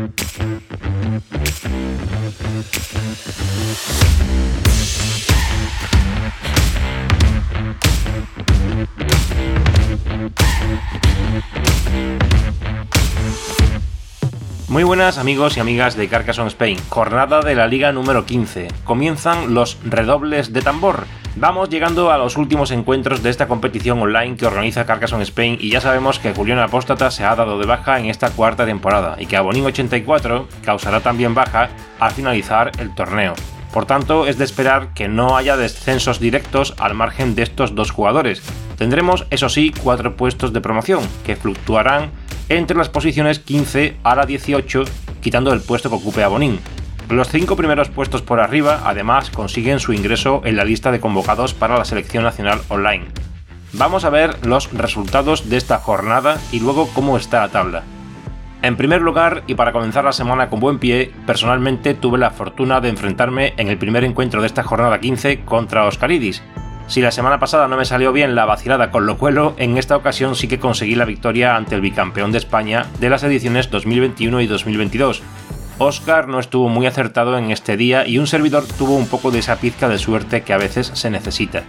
Thank you. Muy buenas amigos y amigas de Carcassonne Spain, jornada de la liga número 15. Comienzan los redobles de tambor. Vamos llegando a los últimos encuentros de esta competición online que organiza Carcassonne Spain y ya sabemos que Julián Apóstata se ha dado de baja en esta cuarta temporada y que Abonín 84 causará también baja al finalizar el torneo. Por tanto, es de esperar que no haya descensos directos al margen de estos dos jugadores. Tendremos, eso sí, cuatro puestos de promoción, que fluctuarán entre las posiciones 15 a la 18, quitando el puesto que ocupe Abonín. Los cinco primeros puestos por arriba, además, consiguen su ingreso en la lista de convocados para la selección nacional online. Vamos a ver los resultados de esta jornada y luego cómo está la tabla. En primer lugar, y para comenzar la semana con buen pie, personalmente tuve la fortuna de enfrentarme en el primer encuentro de esta jornada 15 contra Oscaridis, si la semana pasada no me salió bien la vacilada con Locuelo, en esta ocasión sí que conseguí la victoria ante el bicampeón de España de las ediciones 2021 y 2022. Oscar no estuvo muy acertado en este día y un servidor tuvo un poco de esa pizca de suerte que a veces se necesita.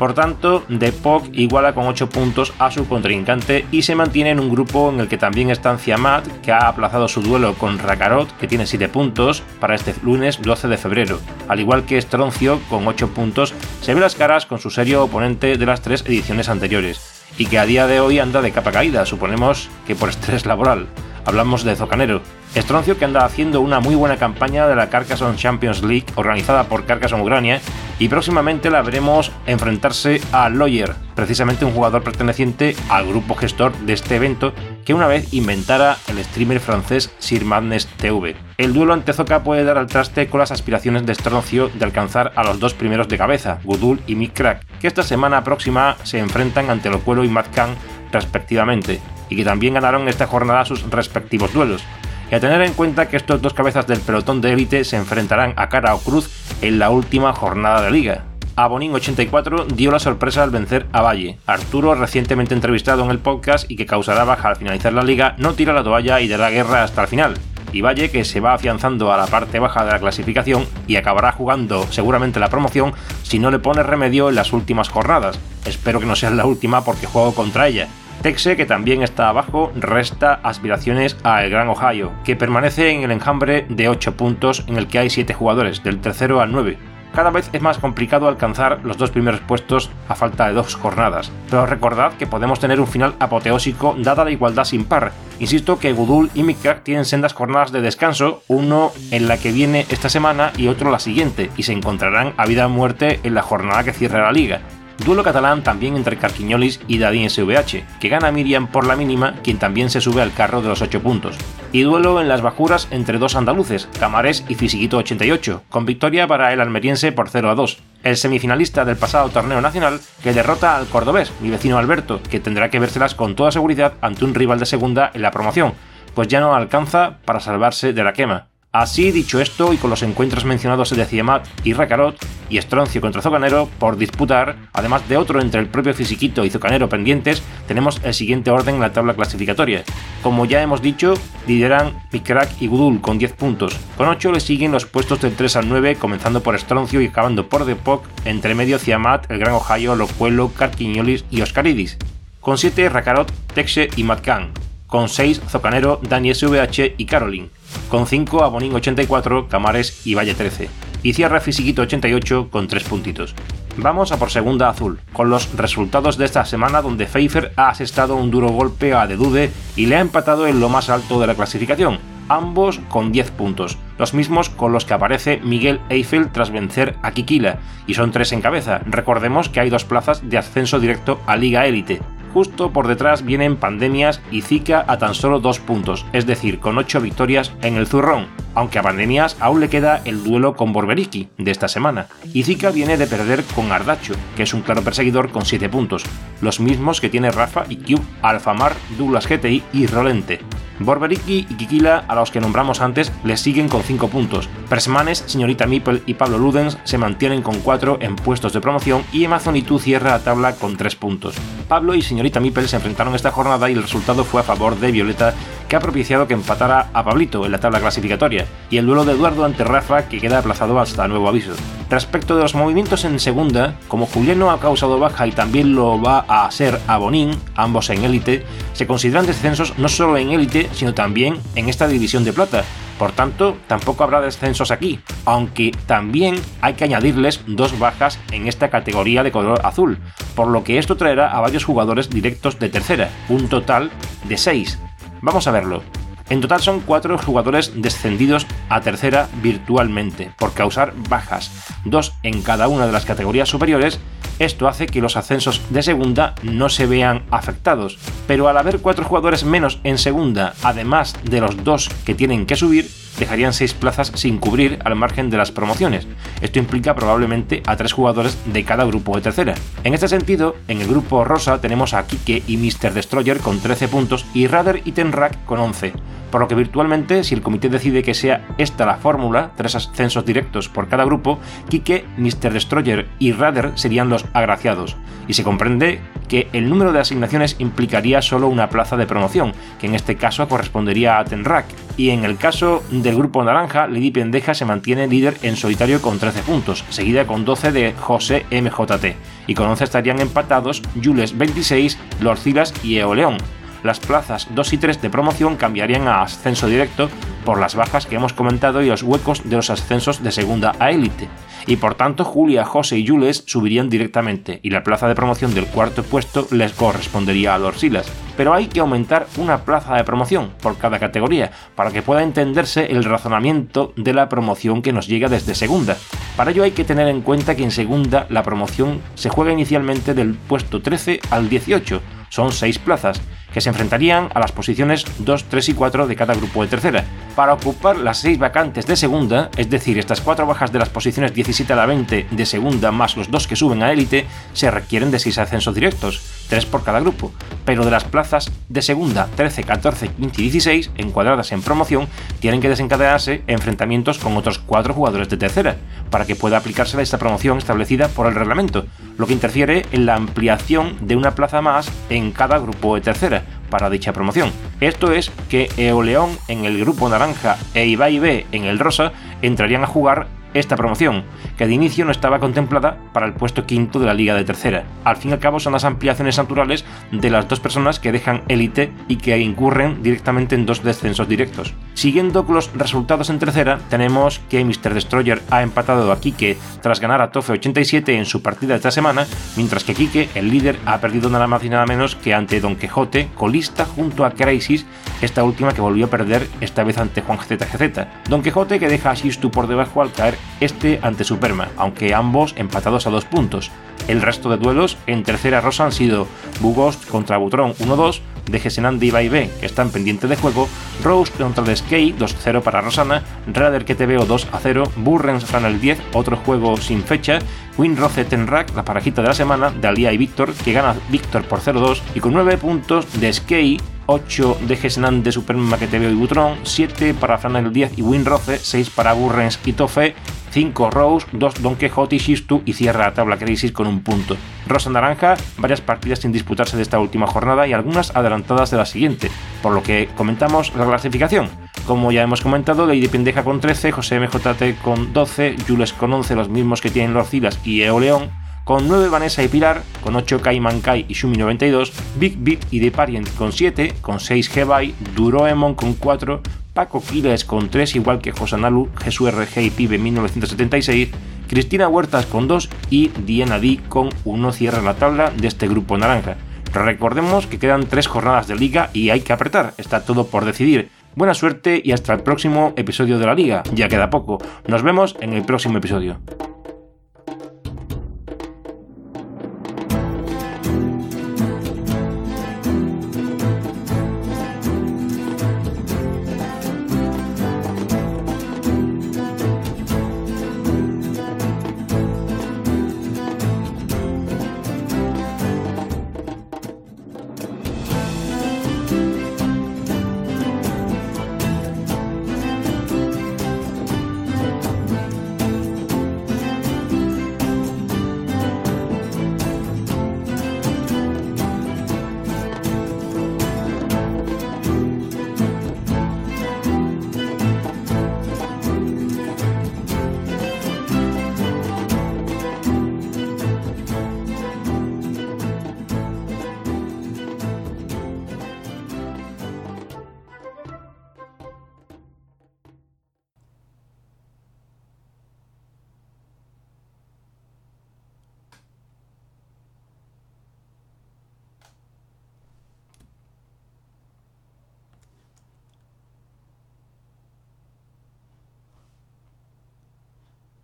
Por tanto, Depok iguala con 8 puntos a su contrincante y se mantiene en un grupo en el que también está Ciamat, que ha aplazado su duelo con Rakarot, que tiene 7 puntos, para este lunes 12 de febrero. Al igual que Stroncio, con 8 puntos, se ve las caras con su serio oponente de las tres ediciones anteriores, y que a día de hoy anda de capa caída, suponemos que por estrés laboral. Hablamos de Zocanero, Estroncio que anda haciendo una muy buena campaña de la Carcassonne Champions League organizada por Carcassonne Ucrania y próximamente la veremos enfrentarse a Lawyer, precisamente un jugador perteneciente al grupo gestor de este evento que una vez inventara el streamer francés Sir Madness TV. El duelo ante Zoka puede dar al traste con las aspiraciones de Estroncio de alcanzar a los dos primeros de cabeza, Gudul y Mick Crack, que esta semana próxima se enfrentan ante Locuelo y Matt Khan respectivamente, y que también ganaron esta jornada sus respectivos duelos. Y a tener en cuenta que estos dos cabezas del pelotón de élite se enfrentarán a cara o cruz en la última jornada de liga. Abonín 84 dio la sorpresa al vencer a Valle. Arturo, recientemente entrevistado en el podcast y que causará baja al finalizar la liga, no tira la toalla y dará guerra hasta el final. Y Valle, que se va afianzando a la parte baja de la clasificación y acabará jugando seguramente la promoción si no le pone remedio en las últimas jornadas. Espero que no sea la última porque juego contra ella. Texe, que también está abajo, resta aspiraciones a el Gran Ohio, que permanece en el enjambre de 8 puntos en el que hay 7 jugadores, del tercero al 9. Cada vez es más complicado alcanzar los dos primeros puestos a falta de dos jornadas, pero recordad que podemos tener un final apoteósico dada la igualdad sin par. Insisto que Gudul y Mikak tienen sendas jornadas de descanso, uno en la que viene esta semana y otro la siguiente, y se encontrarán a vida o muerte en la jornada que cierra la liga. Duelo catalán también entre Carquiñolis y Dadín SVH, que gana Miriam por la mínima, quien también se sube al carro de los 8 puntos. Y duelo en las bajuras entre dos andaluces, Camarés y Fisiquito 88, con victoria para el almeriense por 0 a 2. El semifinalista del pasado torneo nacional que derrota al cordobés, mi vecino Alberto, que tendrá que vérselas con toda seguridad ante un rival de segunda en la promoción, pues ya no alcanza para salvarse de la quema. Así, dicho esto, y con los encuentros mencionados de Ciamat y Racarot, y Estroncio contra Zocanero por disputar, además de otro entre el propio Fisiquito y Zocanero pendientes, tenemos el siguiente orden en la tabla clasificatoria. Como ya hemos dicho, lideran Mikrak y Gudul con 10 puntos. Con 8 le siguen los puestos del 3 al 9, comenzando por Estroncio y acabando por Depok, entre medio Ciamat, el Gran Ohio, Locuelo, Carquiñolis y Oscaridis. Con 7 Racarot, Texe y Matkan con 6 Zocanero, Dani SVH y Caroline, con 5 Abonín 84, Camares y Valle 13, y cierra Fisiquito 88 con 3 puntitos. Vamos a por segunda azul, con los resultados de esta semana donde Pfeiffer ha asestado un duro golpe a Dedude y le ha empatado en lo más alto de la clasificación, ambos con 10 puntos, los mismos con los que aparece Miguel Eiffel tras vencer a Kikila, y son 3 en cabeza, recordemos que hay dos plazas de ascenso directo a Liga Élite, Justo por detrás vienen Pandemias y Zika a tan solo dos puntos, es decir, con ocho victorias en el zurrón, aunque a Pandemias aún le queda el duelo con Borberiki de esta semana. Y Zika viene de perder con Ardacho, que es un claro perseguidor con 7 puntos, los mismos que tiene Rafa y Cube, Alfamar, Douglas GTI y Rolente. Borberiki y Kikila, a los que nombramos antes, les siguen con 5 puntos. Persemanes, Señorita Mipel y Pablo Ludens se mantienen con 4 en puestos de promoción y Amazonitu cierra la tabla con 3 puntos. Pablo y Señorita Mipel se enfrentaron esta jornada y el resultado fue a favor de Violeta, que ha propiciado que empatara a Pablito en la tabla clasificatoria, y el duelo de Eduardo ante Rafa que queda aplazado hasta nuevo aviso. Respecto de los movimientos en segunda, como Juliano ha causado baja y también lo va a hacer a Bonín, ambos en élite, se consideran descensos no solo en élite, sino también en esta división de plata, por tanto, tampoco habrá descensos aquí, aunque también hay que añadirles dos bajas en esta categoría de color azul, por lo que esto traerá a varios jugadores directos de tercera, un total de 6. Vamos a verlo. En total son cuatro jugadores descendidos a tercera virtualmente, por causar bajas, dos en cada una de las categorías superiores. Esto hace que los ascensos de segunda no se vean afectados, pero al haber cuatro jugadores menos en segunda, además de los dos que tienen que subir, dejarían seis plazas sin cubrir al margen de las promociones. Esto implica probablemente a tres jugadores de cada grupo de tercera. En este sentido, en el grupo rosa tenemos a Kike y Mr. Destroyer con 13 puntos y Radar y Tenrak con 11 por lo que virtualmente, si el comité decide que sea esta la fórmula, tres ascensos directos por cada grupo, Kike, Mr. Destroyer y Radar serían los agraciados, y se comprende que el número de asignaciones implicaría solo una plaza de promoción, que en este caso correspondería a Tenrak, y en el caso del grupo naranja, Lady Pendeja se mantiene líder en solitario con 13 puntos, seguida con 12 de José MJT, y con 11 estarían empatados Jules 26, Lord Silas y Eoleón, las plazas 2 y 3 de promoción cambiarían a ascenso directo por las bajas que hemos comentado y los huecos de los ascensos de segunda a élite. Y por tanto Julia, José y Jules subirían directamente y la plaza de promoción del cuarto puesto les correspondería a Dorsilas. Pero hay que aumentar una plaza de promoción por cada categoría para que pueda entenderse el razonamiento de la promoción que nos llega desde segunda. Para ello hay que tener en cuenta que en segunda la promoción se juega inicialmente del puesto 13 al 18, son 6 plazas, que se enfrentarían a las posiciones 2, 3 y 4 de cada grupo de tercera. Para ocupar las 6 vacantes de segunda, es decir, estas 4 bajas de las posiciones 17 a la 20 de segunda más los 2 que suben a élite, se requieren de 6 ascensos directos, 3 por cada grupo, pero de las plazas de segunda 13, 14, 15 y 16, encuadradas en promoción, tienen que desencadenarse enfrentamientos con otros 4 jugadores de tercera, para que pueda aplicarse esta promoción establecida por el reglamento, lo que interfiere en la ampliación de una plaza más en cada grupo de tercera para dicha promoción. Esto es que Eoleón en el grupo naranja e Ibai B en el rosa entrarían a jugar esta promoción, que de inicio no estaba contemplada para el puesto quinto de la liga de tercera. Al fin y al cabo son las ampliaciones naturales de las dos personas que dejan élite y que incurren directamente en dos descensos directos. Siguiendo con los resultados en tercera, tenemos que Mr. Destroyer ha empatado a Kike tras ganar a Tofe 87 en su partida de esta semana, mientras que Kike, el líder, ha perdido nada más y nada menos que ante Don Quijote, colista junto a Crisis, esta última que volvió a perder esta vez ante Juan ZGZ. Don Quijote que deja a Shistu por debajo al caer este ante Superman, aunque ambos empatados a dos puntos. El resto de duelos en tercera rosa han sido Bugost contra Butron 1-2, de Gesenan y B, que están pendientes de juego, Rose contra Skate 2-0 para Rosana, Radar que te veo 2-0, Burrens el 10, otro juego sin fecha, Winroce Tenrak, la parejita de la semana, de Alia y Víctor, que gana Víctor por 0-2, y con 9 puntos de Skate 8 de Gesenan de Superman que te veo y Butron, 7 para el 10 y Winroce, 6 para Burrens y Tofe, 5 Rose, 2 Don Quixote y Shistu y cierra la tabla Crisis con un punto. Rosa Naranja, varias partidas sin disputarse de esta última jornada y algunas adelantadas de la siguiente, por lo que comentamos la clasificación. Como ya hemos comentado, Lady Pendeja con 13, José MJT con 12, Jules con 11, los mismos que tienen los Cilas y Eoleón, con 9 Vanessa y Pilar, con 8 Kaiman Kai y Shumi92, Big Beat y The Parient con 7, con 6 Hebai, Duroemon con 4, Paco con 3, igual que Josanalu, Jesús RG y Pibe 1976, Cristina Huertas con 2 y Diana D con 1 cierra la tabla de este grupo naranja. Recordemos que quedan 3 jornadas de liga y hay que apretar, está todo por decidir. Buena suerte y hasta el próximo episodio de la liga, ya queda poco. Nos vemos en el próximo episodio.